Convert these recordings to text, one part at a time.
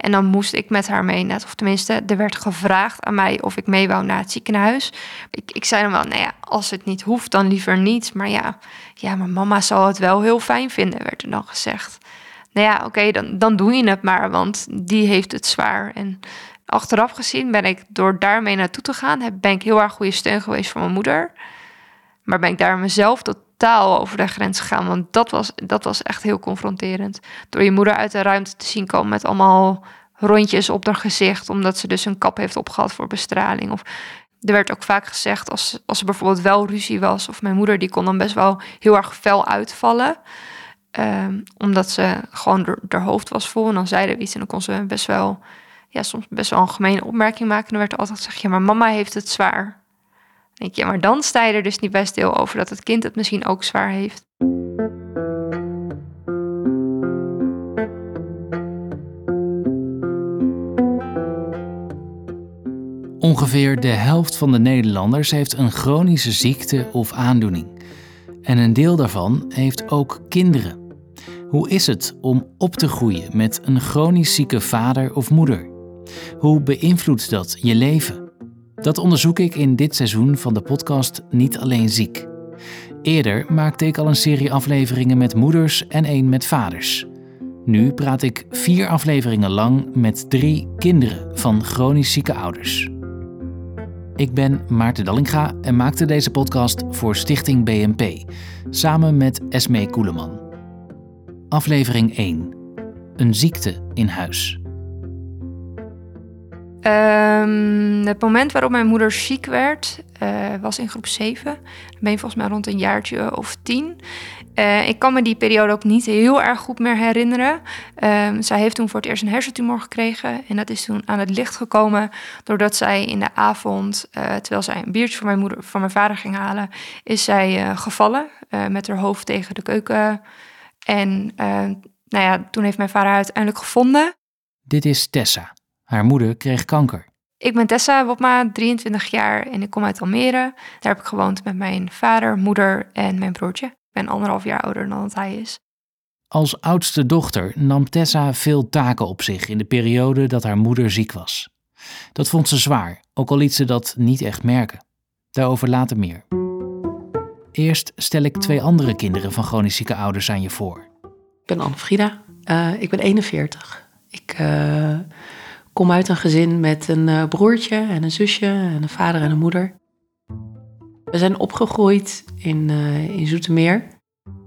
En dan moest ik met haar mee, net of tenminste, er werd gevraagd aan mij of ik mee wou naar het ziekenhuis. Ik, ik zei dan wel, nou ja, als het niet hoeft, dan liever niet. Maar ja, ja, mijn mama zal het wel heel fijn vinden, werd er dan gezegd. Nou ja, oké, dan, dan doe je het maar, want die heeft het zwaar. En achteraf gezien ben ik door daarmee naartoe te gaan, ben ik heel erg goede steun geweest voor mijn moeder. Maar ben ik daar mezelf totaal over de grens gegaan. Want dat was, dat was echt heel confronterend. Door je moeder uit de ruimte te zien komen met allemaal rondjes op haar gezicht. Omdat ze dus een kap heeft opgehad voor bestraling. Of er werd ook vaak gezegd als, als er bijvoorbeeld wel ruzie was. Of mijn moeder die kon dan best wel heel erg fel uitvallen. Um, omdat ze gewoon haar hoofd was vol. En dan zeiden we iets en dan kon ze best wel... Ja, soms best wel een gemene opmerking maken. En dan werd er altijd gezegd, ja, maar mama heeft het zwaar denk je, maar dan sta je er dus niet bij stil over dat het kind het misschien ook zwaar heeft. Ongeveer de helft van de Nederlanders heeft een chronische ziekte of aandoening. En een deel daarvan heeft ook kinderen. Hoe is het om op te groeien met een chronisch zieke vader of moeder? Hoe beïnvloedt dat je leven? Dat onderzoek ik in dit seizoen van de podcast Niet Alleen Ziek. Eerder maakte ik al een serie afleveringen met moeders en één met vaders. Nu praat ik vier afleveringen lang met drie kinderen van chronisch zieke ouders. Ik ben Maarten Dallinga en maakte deze podcast voor Stichting BNP, samen met Esmee Koeleman. Aflevering 1. Een ziekte in huis. Um, het moment waarop mijn moeder ziek werd, uh, was in groep 7. Dan ben je volgens mij rond een jaartje of tien. Uh, ik kan me die periode ook niet heel erg goed meer herinneren. Um, zij heeft toen voor het eerst een hersentumor gekregen. En dat is toen aan het licht gekomen doordat zij in de avond, uh, terwijl zij een biertje voor mijn, moeder, voor mijn vader ging halen, is zij gevallen met haar hoofd tegen de keuken. En nou ja, toen heeft mijn vader haar uiteindelijk gevonden. Dit is Tessa. Haar moeder kreeg kanker. Ik ben Tessa Wopma, 23 jaar en ik kom uit Almere. Daar heb ik gewoond met mijn vader, moeder en mijn broertje. Ik ben anderhalf jaar ouder dan dat hij is. Als oudste dochter nam Tessa veel taken op zich in de periode dat haar moeder ziek was. Dat vond ze zwaar, ook al liet ze dat niet echt merken. Daarover later meer. Eerst stel ik twee andere kinderen van chronisch zieke ouders aan je voor. Ik ben Anne-Frida, uh, ik ben 41. Ik uh, kom uit een gezin met een uh, broertje en een zusje en een vader en een moeder. We zijn opgegroeid in, uh, in Zoetermeer.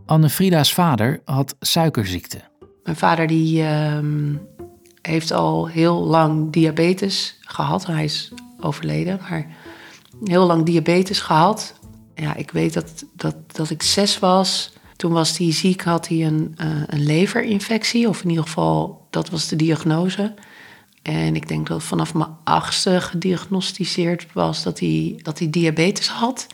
Anne-Frida's vader had suikerziekte. Mijn vader die, uh, heeft al heel lang diabetes gehad. Hij is overleden, maar heel lang diabetes gehad. Ja, ik weet dat, dat, dat ik zes was. Toen was hij ziek, had hij een, uh, een leverinfectie. Of in ieder geval, dat was de diagnose. En ik denk dat vanaf mijn achtste gediagnosticeerd was dat hij, dat hij diabetes had.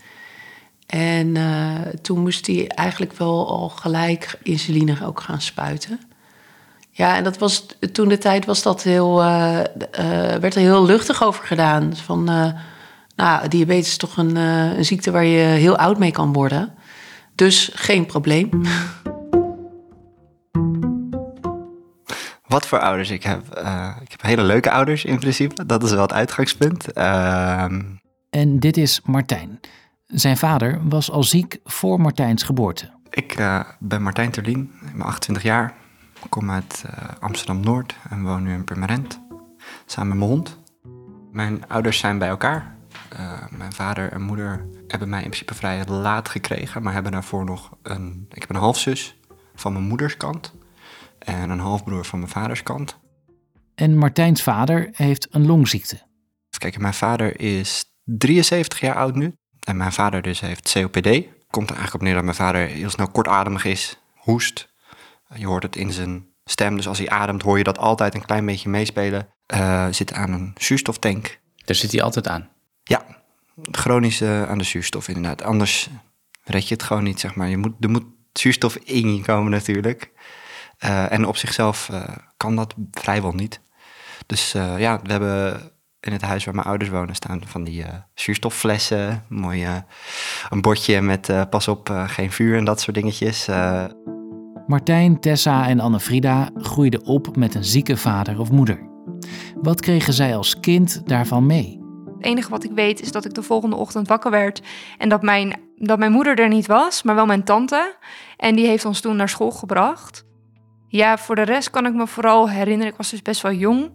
En uh, toen moest hij eigenlijk wel al gelijk insuline ook gaan spuiten. Ja, en dat was, toen de tijd was dat heel, uh, uh, werd er heel luchtig over gedaan. Van, nou, diabetes is toch een, een ziekte waar je heel oud mee kan worden. Dus geen probleem. wat voor ouders ik heb. Uh, ik heb hele leuke ouders in principe. Dat is wel het uitgangspunt. Uh... En dit is Martijn. Zijn vader was al ziek voor Martijns geboorte. Ik uh, ben Martijn Terlien, ik ben 28 jaar. Ik kom uit eh, Amsterdam-Noord en woon nu in Purmerend. Samen met mijn hond. Mijn ouders zijn bij elkaar. mijn vader en moeder hebben mij in principe vrij laat gekregen. Maar hebben daarvoor nog een... Ik heb een halfzus van mijn moeders kant en een halfbroer van mijn vaders kant. En Martijns vader heeft een longziekte. Kijk, mijn vader is 73 jaar oud nu. En mijn vader dus heeft COPD. Komt er eigenlijk op neer dat mijn vader heel snel kortademig is, hoest. Je hoort het in zijn stem, dus als hij ademt hoor je dat altijd een klein beetje meespelen. Uh, zit aan een zuurstoftank. Daar zit hij altijd aan? Ja, chronisch aan de zuurstof inderdaad. Anders red je het gewoon niet, zeg maar. Je moet, er moet zuurstof in je komen natuurlijk. Uh, en op zichzelf uh, kan dat vrijwel niet. Dus uh, ja, we hebben in het huis waar mijn ouders wonen staan van die zuurstofflessen. Mooi een bordje met pas op, geen vuur en dat soort dingetjes. Martijn, Tessa en Anne-Frida groeiden op met een zieke vader of moeder. Wat kregen zij als kind daarvan mee? Het enige wat ik weet is dat ik de volgende ochtend wakker werd en dat mijn, dat mijn moeder er niet was, maar wel mijn tante. En die heeft ons toen naar school gebracht. Ja, voor de rest kan ik me vooral herinneren, ik was dus best wel jong,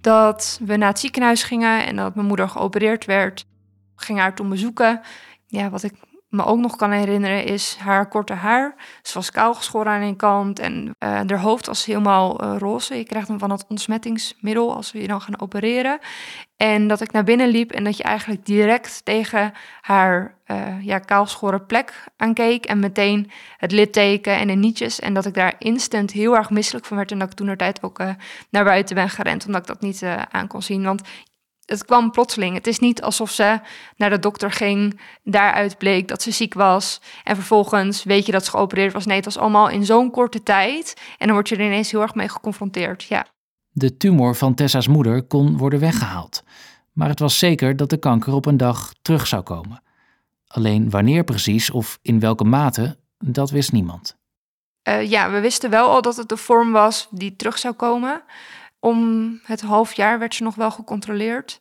dat we naar het ziekenhuis gingen en dat mijn moeder geopereerd werd. Ging haar toen bezoeken. Ja, wat ik me ook nog kan herinneren is haar korte haar. Ze was kaal geschoren aan een kant en uh, haar hoofd was helemaal uh, roze. Je krijgt hem van het ontsmettingsmiddel als we je dan gaan opereren. En dat ik naar binnen liep en dat je eigenlijk direct tegen haar uh, ja, kaalschoren plek aankeek. En meteen het litteken en de nietjes. En dat ik daar instant heel erg misselijk van werd. En dat ik toen er tijd ook naar buiten ben gerend, omdat ik dat niet aan kon zien. Want het kwam plotseling. Het is niet alsof ze naar de dokter ging, daaruit bleek dat ze ziek was en vervolgens weet je dat ze geopereerd was. Nee, het was allemaal in zo'n korte tijd en dan word je er ineens heel erg mee geconfronteerd. Ja. De tumor van Tessa's moeder kon worden weggehaald, maar het was zeker dat de kanker op een dag terug zou komen. Alleen wanneer precies of in welke mate, dat wist niemand. Uh, ja, we wisten wel al dat het de vorm was die terug zou komen. Om het half jaar werd ze nog wel gecontroleerd.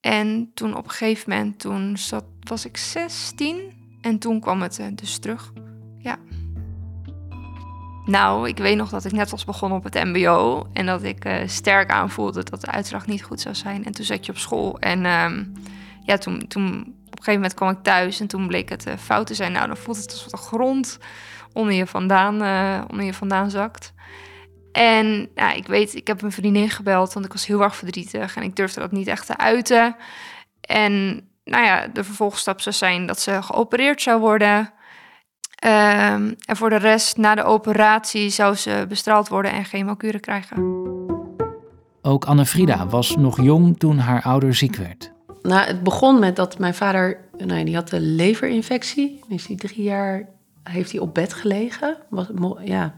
En toen op een gegeven moment, toen zat, was ik 16 en toen kwam het uh, dus terug. Ja. Nou, ik weet nog dat ik net was begonnen op het MBO en dat ik uh, sterk aanvoelde dat de uitslag niet goed zou zijn. En toen zat je op school en uh, ja, toen, toen op een gegeven moment kwam ik thuis en toen bleek het uh, fout te zijn. Nou, dan voelt het alsof de grond onder je vandaan, onder je vandaan zakt. En ja, ik weet, ik heb een vriendin gebeld, want ik was heel erg verdrietig en ik durfde dat niet echt te uiten. En nou ja, de vervolgstap zou zijn dat ze geopereerd zou worden. Um, en voor de rest, na de operatie, zou ze bestraald worden en chemokuren krijgen. Ook Anne-Frida was nog jong toen haar ouder ziek werd. Nou, het begon met dat mijn vader, nou, die had een leverinfectie. Is hij drie jaar heeft hij op bed gelegen. Was, ja,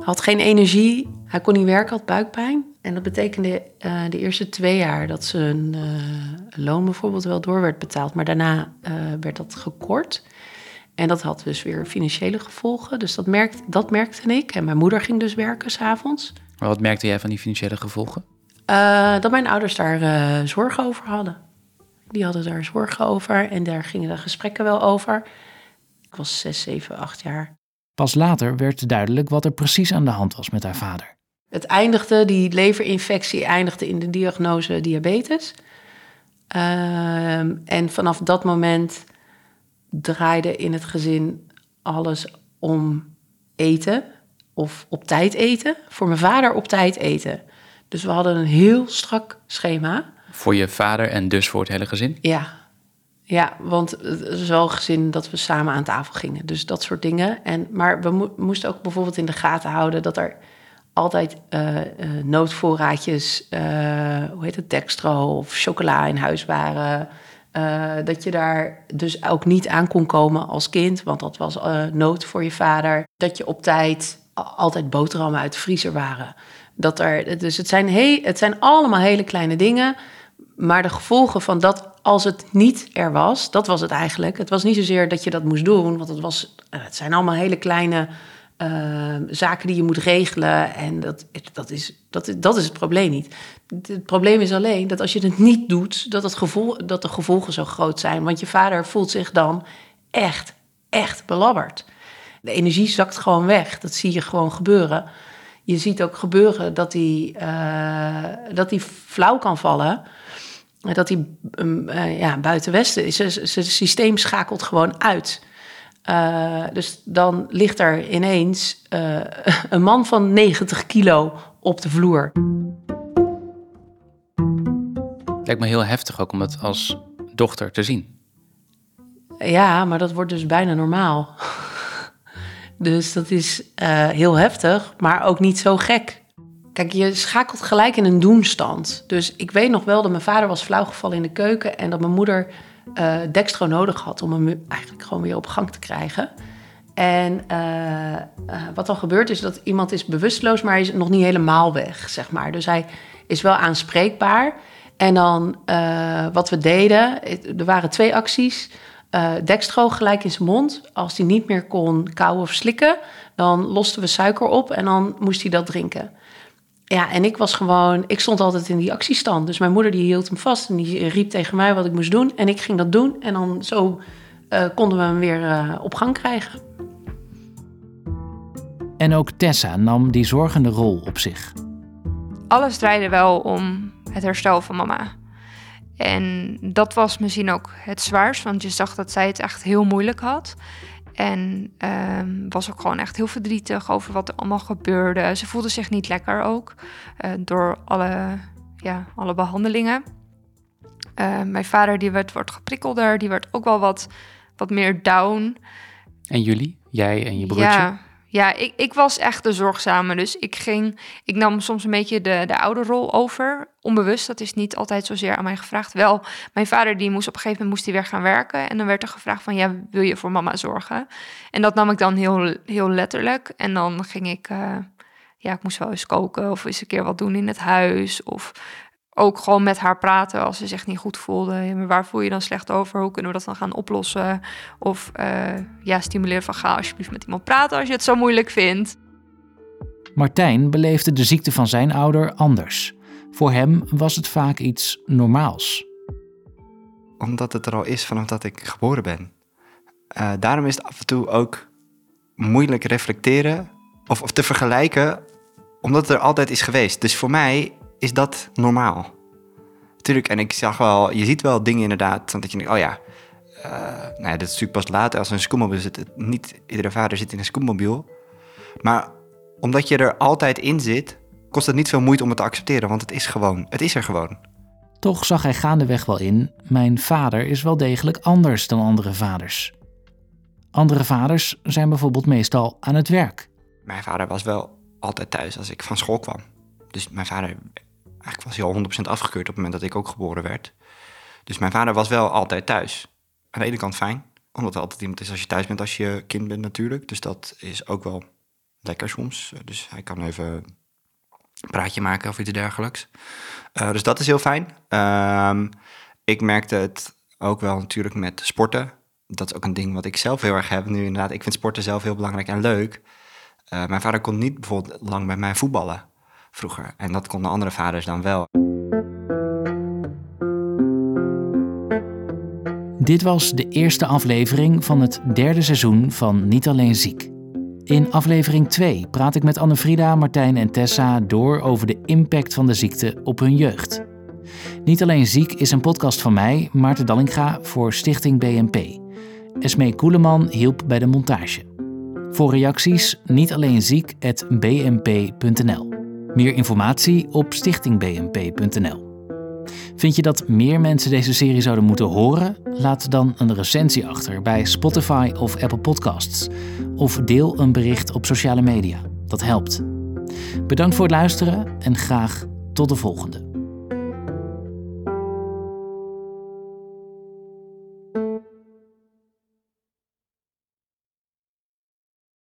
had geen energie, hij kon niet werken, had buikpijn. En dat betekende uh, de eerste twee jaar dat zijn uh, loon bijvoorbeeld wel door werd betaald. Maar daarna uh, werd dat gekort. En dat had dus weer financiële gevolgen. Dus dat, merkte, dat merkte ik. En mijn moeder ging dus werken s'avonds. Maar wat merkte jij van die financiële gevolgen? dat mijn ouders daar zorgen over hadden. Die hadden daar zorgen over en daar gingen de gesprekken wel over. Ik was zes, zeven, acht jaar. Pas later werd duidelijk wat er precies aan de hand was met haar vader. Het eindigde, die leverinfectie eindigde in de diagnose diabetes. Uh, en vanaf dat moment draaide in het gezin alles om eten of op tijd eten. Voor mijn vader op tijd eten. Dus we hadden een heel strak schema. Voor je vader en dus voor het hele gezin? Ja, ja, want het is wel gezin dat we samen aan tafel gingen. Dus dat soort dingen. En, maar we moesten ook bijvoorbeeld in de gaten houden dat er altijd uh, uh, noodvoorraadjes, uh, hoe heet het, dextro of chocola in huis waren. dat je daar dus ook niet aan kon komen als kind, want dat was nood voor je vader. Dat je op tijd altijd boterhammen uit de vriezer waren. Dat er, dus het zijn, he, het zijn allemaal hele kleine dingen. Maar de gevolgen van dat als het niet er was, dat was het eigenlijk. Het was niet zozeer dat je dat moest doen, want het, was, eh, het zijn allemaal hele kleine uh, zaken die je moet regelen. En dat, dat, is, dat, dat is het probleem niet. Het probleem is alleen dat als je het niet doet, dat, het gevolg, dat de gevolgen zo groot zijn. Want je vader voelt zich dan echt, echt belabberd. De energie zakt gewoon weg. Dat zie je gewoon gebeuren. Je ziet ook gebeuren dat hij, uh, dat hij flauw kan vallen dat hij um, uh, ja, buiten Westen is. Zijn systeem schakelt gewoon uit. Uh, dus dan ligt er ineens uh, een man van 90 kilo op de vloer. Lijkt me heel heftig ook om het als dochter te zien. Ja, maar dat wordt dus bijna normaal. dus dat is heel heftig, maar ook niet zo gek. Kijk, je schakelt gelijk in een doenstand. Dus ik weet nog wel dat mijn vader was flauwgevallen in de keuken en dat mijn moeder uh, dextro nodig had om hem eigenlijk gewoon weer op gang te krijgen. En uh, uh, wat dan gebeurt is dat iemand is bewusteloos, maar hij is nog niet helemaal weg, zeg maar. Dus hij is wel aanspreekbaar. En dan wat we deden, er waren twee acties. dextro gelijk in zijn mond. Als hij niet meer kon kauwen of slikken, dan losten we suiker op en dan moest hij dat drinken. Ja, en ik was gewoon, ik stond altijd in die actiestand. Dus mijn moeder die hield hem vast en die riep tegen mij wat ik moest doen. En ik ging dat doen. En dan zo uh, konden we hem weer uh, op gang krijgen. En ook Tessa nam die zorgende rol op zich. Alles draaide wel om het herstel van mama. En dat was misschien ook het zwaarst, want je zag dat zij het echt heel moeilijk had. En um, was ook gewoon echt heel verdrietig over wat er allemaal gebeurde. Ze voelde zich niet lekker ook uh, door alle, ja, alle behandelingen. Uh, mijn vader die werd wat geprikkelder, die werd ook wel wat, wat meer down. En jullie? Jij en je broertje? Ja, ja, ik, ik was echt de zorgzame. Dus ik ging, ik nam soms een beetje de, de oude rol over. Onbewust, dat is niet altijd zozeer aan mij gevraagd. Wel, mijn vader die moest op een gegeven moment moest hij weer gaan werken. En dan werd er gevraagd van, ja, wil je voor mama zorgen? En dat nam ik dan heel, heel letterlijk. En dan ging ik, uh, ja, ik moest wel eens koken of eens een keer wat doen in het huis. Of ook gewoon met haar praten als ze zich niet goed voelde. maar waar voel je dan slecht over? Hoe kunnen we dat dan gaan oplossen? Of uh, ja, stimuleren van ga alsjeblieft met iemand praten als je het zo moeilijk vindt. Martijn beleefde de ziekte van zijn ouder anders. Voor hem was het vaak iets normaals. Omdat het er al is vanaf dat ik geboren ben. Uh, daarom is het af en toe ook moeilijk reflecteren of, of te vergelijken, omdat het er altijd is geweest. Dus voor mij is dat normaal? Tuurlijk, en ik zag wel, je ziet wel dingen inderdaad, dat je denkt, oh ja, uh, nou ja, dat is natuurlijk pas later als een scootmobiel zit. Niet iedere vader zit in een scootmobiel. Maar omdat je er altijd in zit, kost het niet veel moeite om het te accepteren, want het is gewoon, het is er gewoon. Toch zag hij gaandeweg wel in, mijn vader is wel degelijk anders dan andere vaders. Andere vaders zijn bijvoorbeeld meestal aan het werk. Mijn vader was wel altijd thuis als ik van school kwam. Dus mijn vader eigenlijk was hij al 100% afgekeurd op het moment dat ik ook geboren werd. Dus mijn vader was wel altijd thuis. Aan de ene kant fijn, omdat er altijd iemand is als je thuis bent als je kind bent natuurlijk. Dus dat is ook wel lekker soms. Dus hij kan even een praatje maken of iets dergelijks. Uh, dus dat is heel fijn. Uh, ik merkte het ook wel natuurlijk met sporten. Dat is ook een ding wat ik zelf heel erg heb nu inderdaad. Ik vind sporten zelf heel belangrijk en leuk. Uh, mijn vader kon niet bijvoorbeeld lang bij mij voetballen vroeger. En dat konden andere vaders dan wel. Dit was de eerste aflevering van het derde seizoen van Niet Alleen Ziek. In aflevering 2 praat ik met Anne-Frida, Martijn en Tessa door over de impact van de ziekte op hun jeugd. Niet Alleen Ziek is een podcast van mij, Maarten Dallinga, voor Stichting BNP. Esmee Koeleman hielp bij de montage. Voor reacties niet alleen ziek.bnp.nl. Meer informatie op stichtingbnp.nl. Vind je dat meer mensen deze serie zouden moeten horen? Laat dan een recensie achter bij Spotify of Apple Podcasts. Of deel een bericht op sociale media. Dat helpt. Bedankt voor het luisteren en graag tot de volgende.